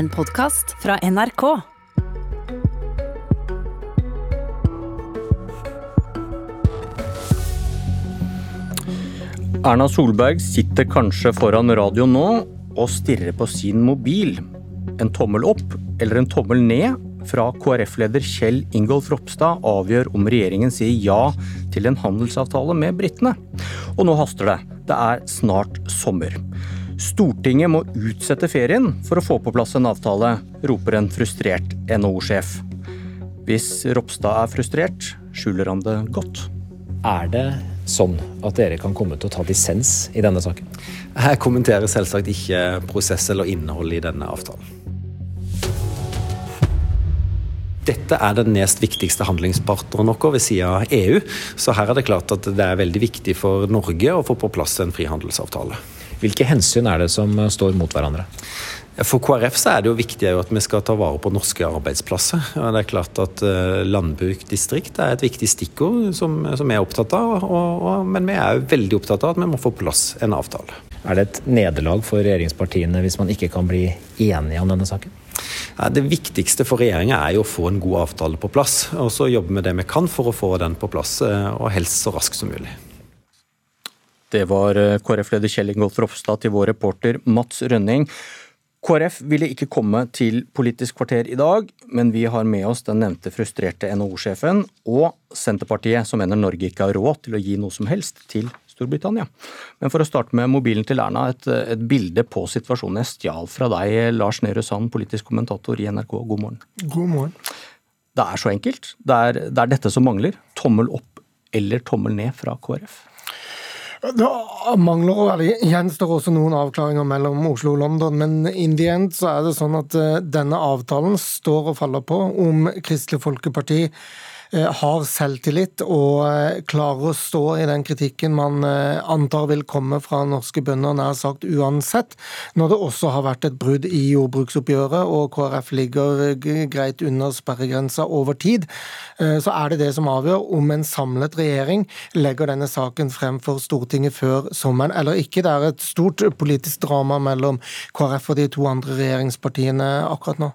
En podkast fra NRK. Erna Solberg sitter kanskje foran radioen nå og stirrer på sin mobil. En tommel opp eller en tommel ned fra KrF-leder Kjell Ingolf Ropstad avgjør om regjeringen sier ja til en handelsavtale med britene. Og nå haster det. Det er snart sommer. Stortinget må utsette ferien for å få på plass en avtale, roper en frustrert NHO-sjef. Hvis Ropstad er frustrert, skjuler han det godt. Er det sånn at dere kan komme til å ta dissens i denne saken? Jeg kommenterer selvsagt ikke prosess eller innhold i denne avtalen. Dette er den nest viktigste handlingspartneren vår ved siden av EU, så her er det klart at det er veldig viktig for Norge å få på plass en frihandelsavtale. Hvilke hensyn er det som står mot hverandre? For KrF så er det jo viktig at vi skal ta vare på norske arbeidsplasser. Og det er klart at eh, Landbruk distrikt er et viktig stikkord som, som vi er opptatt av. Og, og, men vi er jo veldig opptatt av at vi må få på plass en avtale. Er det et nederlag for regjeringspartiene hvis man ikke kan bli enige om denne saken? Det viktigste for regjeringa er jo å få en god avtale på plass. Og så jobber vi det vi kan for å få den på plass, eh, og helst så raskt som mulig. Det var eh, KrF-leder Kjell Ingolf Ropstad til vår reporter Mats Rønning. KrF ville ikke komme til Politisk kvarter i dag, men vi har med oss den nevnte frustrerte NHO-sjefen og Senterpartiet, som mener Norge ikke har råd til å gi noe som helst til Storbritannia. Men for å starte med mobilen til Erna, et, et bilde på situasjonen jeg stjal fra deg, Lars Nehru Sand, politisk kommentator i NRK. God morgen. God morgen. Det er så enkelt. Det er, det er dette som mangler. Tommel opp eller tommel ned fra KrF. Det mangler og gjenstår også noen avklaringer mellom Oslo og London, men in the end så er det sånn at eh, denne avtalen står og faller på om Kristelig Folkeparti Eh, har selvtillit og eh, klarer å stå i den kritikken man eh, antar vil komme fra norske bønder nær sagt uansett, når det også har vært et brudd i jordbruksoppgjøret og KrF ligger greit under sperregrensa over tid, så er det det som avgjør om en samlet regjering legger denne saken frem for Stortinget før sommeren eller ikke. Det er et stort politisk drama mellom KrF og de to andre regjeringspartiene akkurat nå.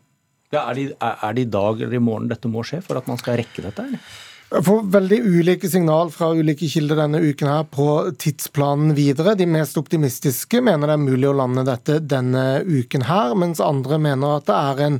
Ja, er, det, er det i dag eller i morgen dette må skje for at man skal rekke dette? eller? Jeg får veldig ulike signal fra ulike kilder denne uken her på tidsplanen videre. De mest optimistiske mener det er mulig å lande dette denne uken her, mens andre mener at det er en,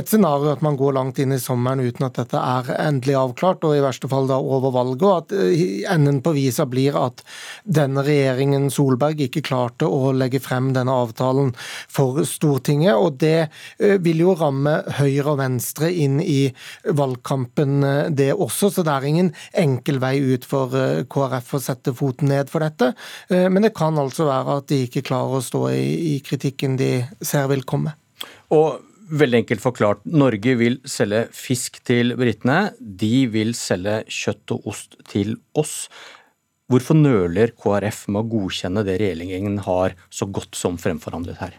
et scenario at man går langt inn i sommeren uten at dette er endelig avklart, og i verste fall da over valget. Og at eh, enden på visa blir at denne regjeringen Solberg ikke klarte å legge frem denne avtalen for Stortinget. Og det eh, vil jo ramme Høyre og Venstre inn i valgkampen, eh, det også. så det er ingen enkel vei ut for eh, KrF å sette foten ned for dette. Eh, men det kan altså være at de ikke klarer å stå i, kritikken de ser vil komme. Og Veldig enkelt forklart. Norge vil selge fisk til britene. De vil selge kjøtt og ost til oss. Hvorfor nøler KrF med å godkjenne det regjeringen har så godt som fremforhandlet her?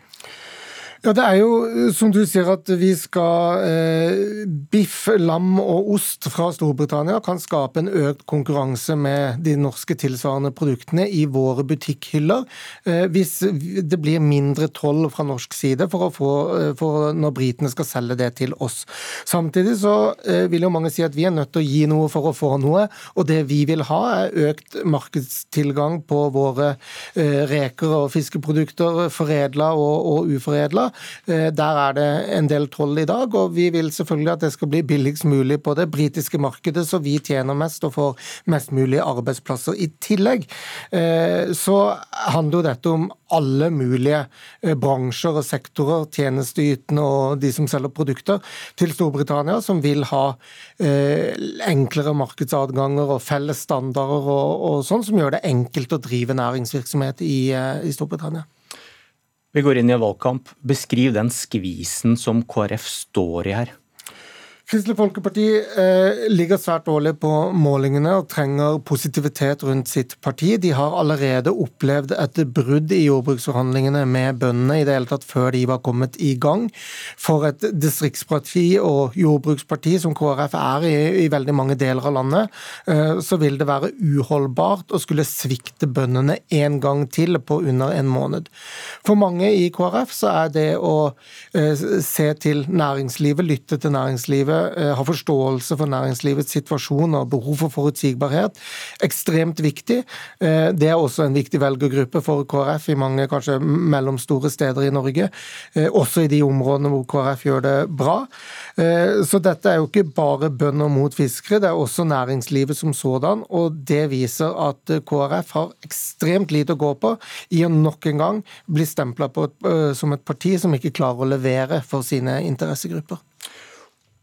Ja, Det er jo eh, som du sier at vi skal eh, Biff, lam og ost fra Storbritannia kan skape en økt konkurranse med de norske tilsvarende produktene i våre butikkhyller. Eh, hvis det blir mindre toll fra norsk side for, å få, eh, for når britene skal selge det til oss. Samtidig så eh, vil jo mange si at vi er nødt til å gi noe for å få noe. Og det vi vil ha er økt markedstilgang på våre eh, reker og fiskeprodukter, foredla og, og uforedla. Eh, der er det en del toll i dag, og vi vil selvfølgelig at det skal bli billigst mulig på det britiske markedet, så vi tjener mest og får mest mulig arbeidsplasser. I tillegg eh, så handler jo dette om alle mulige eh, bransjer og sektorer, tjenesteytende og de som selger produkter, til Storbritannia, som vil ha enklere markedsadganger og felles standarder og, og sånn, som gjør det enkelt å drive næringsvirksomhet i, i Storbritannia. Vi går inn i en valgkamp. Beskriv den skvisen som KrF står i her. Kristelig Folkeparti eh, ligger svært dårlig på målingene og trenger positivitet rundt sitt parti. De har allerede opplevd et brudd i jordbruksforhandlingene med bøndene i det hele tatt før de var kommet i gang. For et distriktsparti og jordbruksparti som KrF er i, i veldig mange deler av landet, eh, så vil det være uholdbart å skulle svikte bøndene en gang til på under en måned. For mange i KrF så er det å eh, se til næringslivet, lytte til næringslivet, har forståelse for næringslivets situasjon og behov for forutsigbarhet. Ekstremt viktig. Eh, det er også en viktig velgergruppe for KrF i mange kanskje mellomstore steder i Norge. Eh, også i de områdene hvor KrF gjør det bra. Så dette er jo ikke bare bønder mot fiskere, det er også næringslivet som sådan. Og det viser at KrF har ekstremt lite å gå på i å nok en gang bli stempla som et parti som ikke klarer å levere for sine interessegrupper.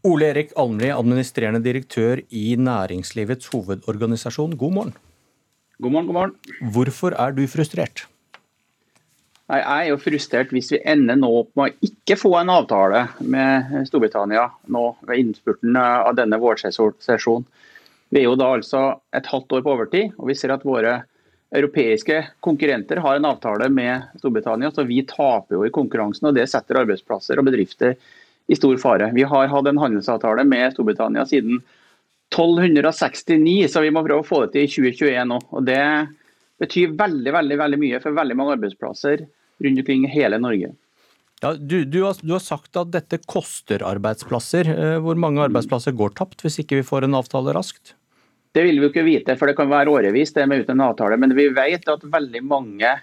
Ole Erik Almli, administrerende direktør i Næringslivets hovedorganisasjon, god morgen. God morgen, god morgen. Hvorfor er du frustrert? Nei, jeg er jo frustrert hvis vi ender nå opp med å ikke få en avtale med Storbritannia nå ved innspurten av denne vårsesjonen. Vi er jo da altså et halvt år på overtid, og vi ser at våre europeiske konkurrenter har en avtale med Storbritannia, så vi taper jo i konkurransen. og Det setter arbeidsplasser og bedrifter i stor fare. Vi har hatt en handelsavtale med Storbritannia siden 1269, så vi må prøve å få det til i 2021 nå. Og Det betyr veldig veldig, veldig mye for veldig mange arbeidsplasser rundt omkring hele Norge. Ja, du, du, har, du, har, sagt at dette koster arbeidsplasser. Eh, hvor mange arbeidsplasser går tapt hvis ikke vi får en avtale raskt? Det vil vi ikke vite, for det kan være årevis det med uten en avtale. Men vi vet at veldig mange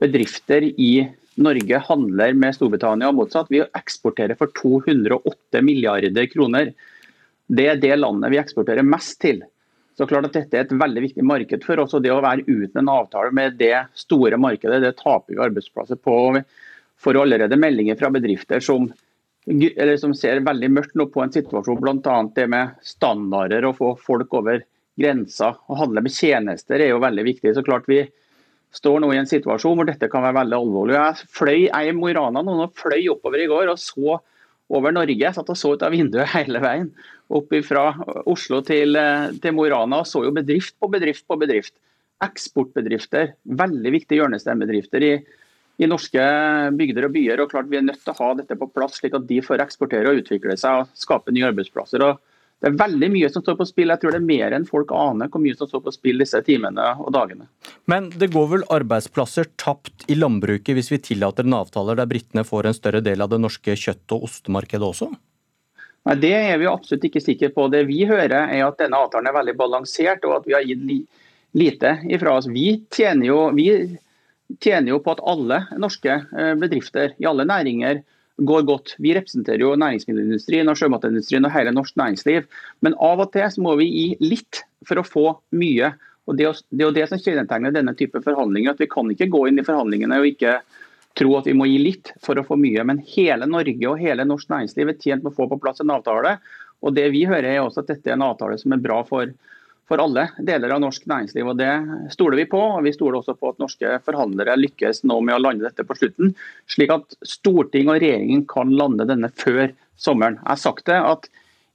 bedrifter i Norge handler med Storbritannia og motsatt. Vi eksporterer for 208 milliarder kroner. Det er det landet vi eksporterer mest til. Så klart at Dette er et veldig viktig marked for oss. og Det å være uten en avtale med det store markedet, det taper vi arbeidsplasser på. Vi får allerede meldinger fra bedrifter som, som ser veldig mørkt nå på en situasjon, bl.a. det med standarder, å få folk over grensa. Å handle med tjenester er jo veldig viktig. så klart vi står nå i en situasjon hvor dette kan være veldig alvorlig. Jeg fløy i Mo i Rana nå, og fløy oppover i går og så over Norge. Jeg satt og så ut av vinduet hele veien. Opp fra Oslo til, til Mo i Rana og så jo bedrift på bedrift på bedrift. Eksportbedrifter, veldig viktige hjørnesteinbedrifter i, i norske bygder og byer. og klart Vi er nødt til å ha dette på plass, slik at de får eksportere og utvikle seg og skape nye arbeidsplasser. og det er veldig mye som står på spill. Jeg tror det er mer enn folk aner hvor mye som står på spill disse timene og dagene. Men det går vel arbeidsplasser tapt i landbruket hvis vi tillater en avtale der britene får en større del av det norske kjøtt- og ostemarkedet også? Nei, Det er vi absolutt ikke sikre på. Det vi hører er at denne avtalen er veldig balansert, og at vi har gitt li lite ifra oss. Vi tjener jo, vi tjener jo på at alle norske eh, bedrifter i alle næringer går godt. Vi representerer jo næringsmiddelindustrien og sjømatindustrien og hele norsk næringsliv. Men av og til så må vi gi litt for å få mye. Og Det er jo det som kjennetegner denne type forhandlinger. at Vi kan ikke gå inn i forhandlingene og ikke tro at vi må gi litt for å få mye. Men hele Norge og hele norsk næringsliv er tjent med å få på plass en avtale. Og det vi hører er også at dette er en avtale som er bra for for alle deler av norsk næringsliv. og Det stoler vi på. og Vi stoler også på at norske forhandlere lykkes nå med å lande dette på slutten, slik at storting og regjeringen kan lande denne før sommeren. Jeg har sagt det at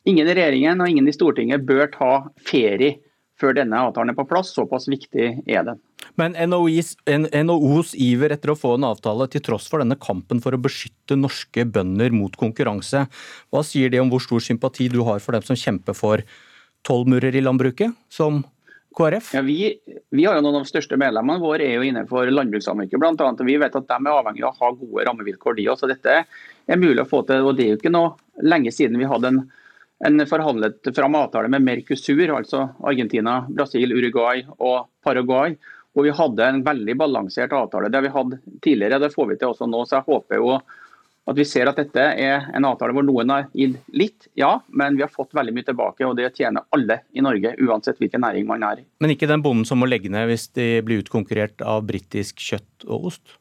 ingen i regjeringen og ingen i Stortinget bør ta ferie før denne avtalen er på plass. Såpass viktig er den. Men NHOs, NHOs iver etter å få en avtale, til tross for denne kampen for å beskytte norske bønder mot konkurranse, hva sier det om hvor stor sympati du har for dem som kjemper for tollmurer i landbruket, som KrF? Ja, vi, vi, har jo Noen av de største medlemmene våre er jo innenfor landbrukssamvirket. Annet, vi vet at de er avhengig av å ha gode rammevilkår. de også. Dette er mulig å få til. og Det er jo ikke noe lenge siden vi hadde en, en forhandlet fram avtale med Mercosur, altså Argentina, Brasil, Uruguay og Paraguay. Og vi hadde en veldig balansert avtale. Det vi hadde tidligere, det får vi til også nå. så jeg håper jo at vi ser at dette er en avtale hvor noen har gitt litt, ja, men vi har fått veldig mye tilbake. og Det tjener alle i Norge, uansett hvilken næring man er i. Men ikke den bonden som må legge ned hvis de blir utkonkurrert av britisk kjøtt og ost?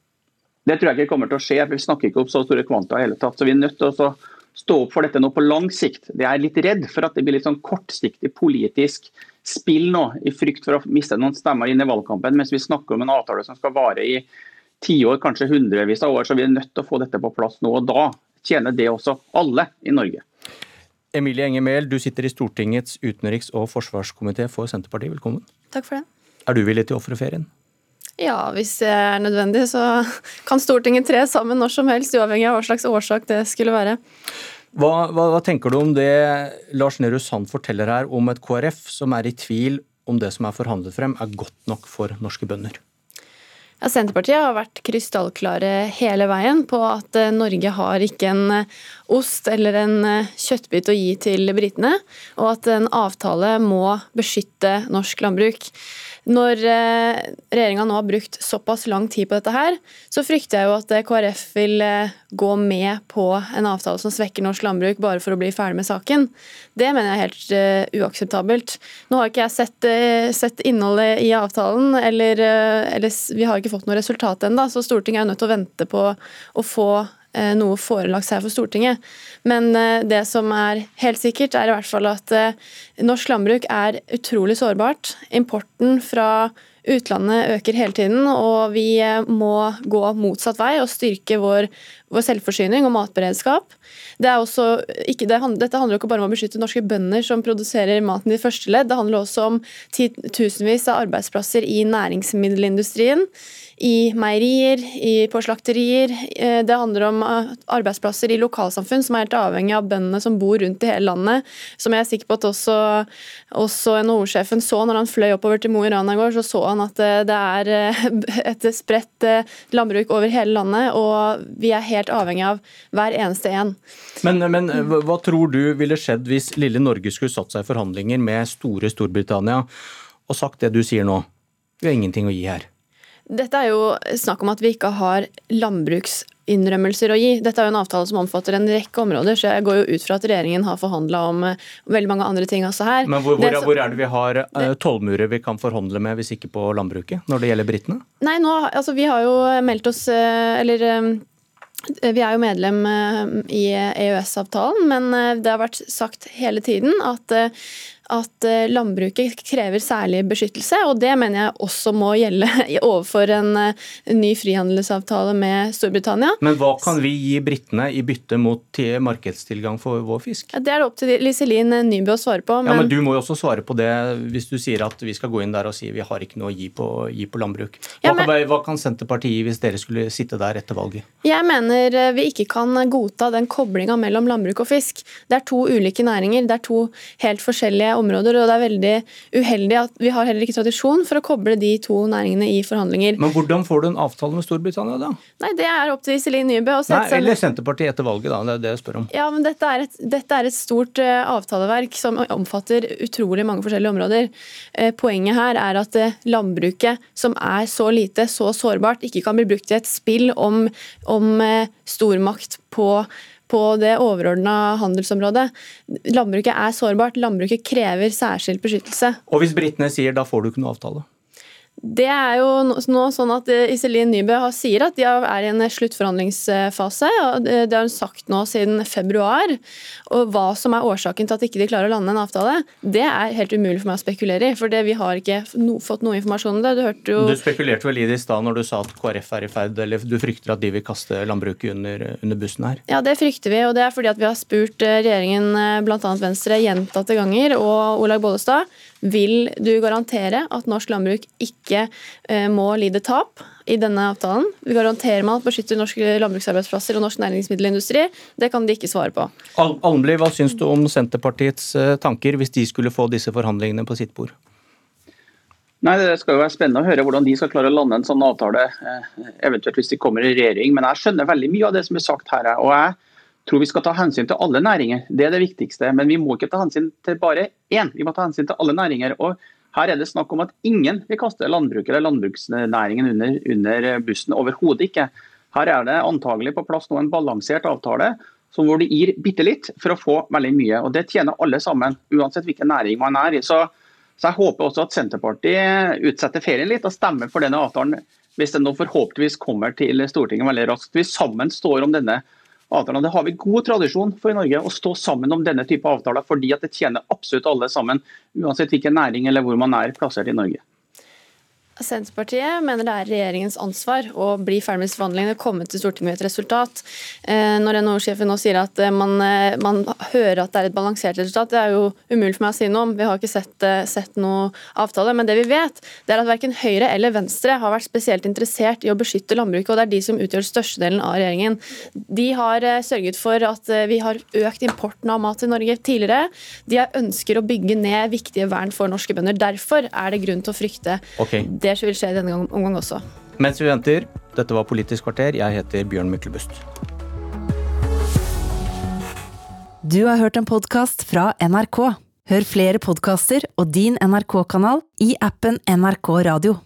Det tror jeg ikke kommer til å skje. Vi snakker ikke opp så store kvanta i hele tatt. Så vi er nødt til å stå opp for dette nå på lang sikt. Jeg er litt redd for at det blir litt sånn kortsiktig politisk spill nå, i frykt for å miste noen stemmer inn i valgkampen, mens vi snakker om en avtale som skal vare i tiår, kanskje hundrevis av år, så vi er nødt til å få dette på plass nå. og Da tjener det også alle i Norge. Emilie Enger Mehl, du sitter i Stortingets utenriks- og forsvarskomité for Senterpartiet. Velkommen. Takk for det. Er du villig til å ofre ferien? Ja, hvis det er nødvendig, så kan Stortinget tre sammen når som helst, uavhengig av hva slags årsak det skulle være. Hva, hva, hva tenker du om det Lars Nehru Sand forteller her om et KrF som er i tvil om det som er forhandlet frem, er godt nok for norske bønder? Ja, Senterpartiet har vært krystallklare hele veien på at eh, Norge har ikke en eh, ost eller en eh, kjøttbit å gi til britene, og at en avtale må beskytte norsk landbruk. Når regjeringa nå har brukt såpass lang tid på dette her, så frykter jeg jo at KrF vil gå med på en avtale som svekker norsk landbruk bare for å bli ferdig med saken. Det mener jeg er helt uakseptabelt. Nå har ikke jeg sett, sett innholdet i avtalen, eller, eller vi har ikke fått noe resultat ennå, så Stortinget er nødt til å vente på å få eh, noe forelagt seg for Stortinget. Men eh, det som er helt sikkert, er i hvert fall at eh, norsk landbruk er utrolig sårbart. Importen fra utlandet øker hele tiden, og vi må gå motsatt vei og styrke vår, vår selvforsyning og matberedskap. Det ikke, det, dette handler ikke bare om å beskytte norske bønder som produserer maten i første ledd, det handler også om tusenvis av arbeidsplasser i næringsmiddelindustrien i meierier, i, på slakterier. Eh, det handler om eh, arbeidsplasser i lokalsamfunn som er helt avhengig av bøndene som bor rundt i hele landet. Som jeg er sikker på at også, også NHO-sjefen så når han fløy oppover til Mo i Rana i går, så så han at eh, det er et spredt landbruk over hele landet, og vi er helt avhengig av hver eneste en. Men, men hva tror du ville skjedd hvis lille Norge skulle satt seg i forhandlinger med store Storbritannia og sagt det du sier nå? Vi har ingenting å gi her. Dette er jo snakk om at vi ikke har landbruksinnrømmelser å gi. Dette er jo en avtale som omfatter en rekke områder, så jeg går jo ut fra at regjeringen har forhandla om eh, veldig mange andre ting også her. Men hvor, hvor, hvor er det vi har uh, tollmurer vi kan forhandle med, hvis ikke på landbruket, når det gjelder britene? Nei, nå, altså vi har jo meldt oss, eller vi er jo medlem i EØS-avtalen, men det har vært sagt hele tiden at at eh, landbruket krever særlig beskyttelse, og det mener jeg også må gjelde overfor en, eh, ny frihandelsavtale med Storbritannia. Men hva kan vi gi britene i bytte mot markedstilgang for vår fisk? Det er det opp til Liselin Nybø å svare på. Men... Ja, men Du må jo også svare på det hvis du sier at vi skal gå inn der og si vi har ikke noe å gi på, gi på landbruk. Hva, ja, men... kan, hva kan Senterpartiet gi hvis dere skulle sitte der etter valget? Jeg mener eh, vi ikke kan godta den koblinga mellom landbruk og fisk. Det er to ulike næringer. Det er to helt forskjellige områder. og Det er veldig uheldig at vi har heller ikke tradisjon for å koble de to næringene i forhandlinger. Men hvordan får du en avtale med Storbritannia da? Nei, Det er opp til Iselin Nybø. Nei, eller Senterpartiet etter valget, da. Det er det jeg spør om. Ja, men Dette er et, dette er et stort uh, avtaleverk som omfatter utrolig mange forskjellige områder. Uh, poenget her er at uh, landbruket, som er så lite, så sårbart, ikke kan bli brukt i et spill om, om stormakt på på det overordna handelsområdet. Landbruket er sårbart, landbruket krever særskilt beskyttelse. Og hvis britene sier da får du ikke noe avtale? Det er jo nå sånn at eh, Iselin Nybø sier at de er i en sluttforhandlingsfase. og Det har hun sagt nå siden februar. Og Hva som er årsaken til at ikke de klarer å lande en avtale, det er helt umulig for meg å spekulere i. For vi har ikke no, fått noe informasjon om det. Du, hørte jo... du spekulerte vel i det i stad når du sa at KrF er i ferd, eller du frykter at de vil kaste landbruket under, under, bussen her? Ja, det frykter vi. Og det er fordi at vi har spurt eh, regjeringen, eh, bl.a. Venstre, gjentatte ganger, og Olaug Bollestad, vil du garantere at norsk landbruk ikke eh, må lide tap i denne avtalen? Vi garanterer man at beskytter norske landbruksarbeidsplasser og norsk næringsmiddelindustri? Det kan de ikke svare på. Al Almli, hva syns du om Senterpartiets eh, tanker hvis de skulle få disse forhandlingene på sitt bord? Nei, Det skal jo være spennende å høre hvordan de skal klare å lande en sånn avtale, eh, eventuelt hvis de kommer i regjering. Men jeg skjønner veldig mye av det som er sagt her. og jeg tror vi skal ta hensyn til alle næringer. Det er det viktigste. Men vi må ikke ta hensyn til bare én. Vi må ta hensyn til alle næringer. Og her er det snakk om at ingen vil kaste landbruket eller landbruksnæringen under, under bussen. Overhodet ikke. Her er det antagelig på plass nå en balansert avtale som hvor det gir bitte litt for å få veldig mye. og Det tjener alle sammen, uansett hvilken næring man er i. Så, så jeg håper også at Senterpartiet utsetter ferien litt og stemmer for denne avtalen hvis den nå forhåpentligvis kommer til Stortinget veldig raskt. Vi sammen står om denne avtalene. Det har vi god tradisjon for i Norge, å stå sammen om denne type avtaler, fordi at det tjener absolutt alle sammen, uansett hvilken næring eller hvor man er plassert i Norge. Senterpartiet mener det er regjeringens ansvar å bli ferdig med forhandlingene og komme til Stortinget med et resultat. Eh, når NHO-sjefen nå sier at eh, man, eh, man, hører at det er et balansert resultat, det er jo umulig for meg å si noe om. Vi har ikke sett, sett noe avtale. Men det vi vet, det er at verken Høyre eller Venstre har vært spesielt interessert i å beskytte landbruket, og det er de som utgjør størstedelen av regjeringen. De har sørget for at vi har økt importen av mat til Norge tidligere. De ønsker å bygge ned viktige vern for norske bønder. Derfor er det grunn til å frykte okay. det det vil skje denne omgang også. Mens vi venter, dette var Politisk kvarter. Jeg heter Bjørn Myklebust. Du har hørt en podkast fra NRK. Hør flere podkaster og din NRK-kanal i appen NRK Radio.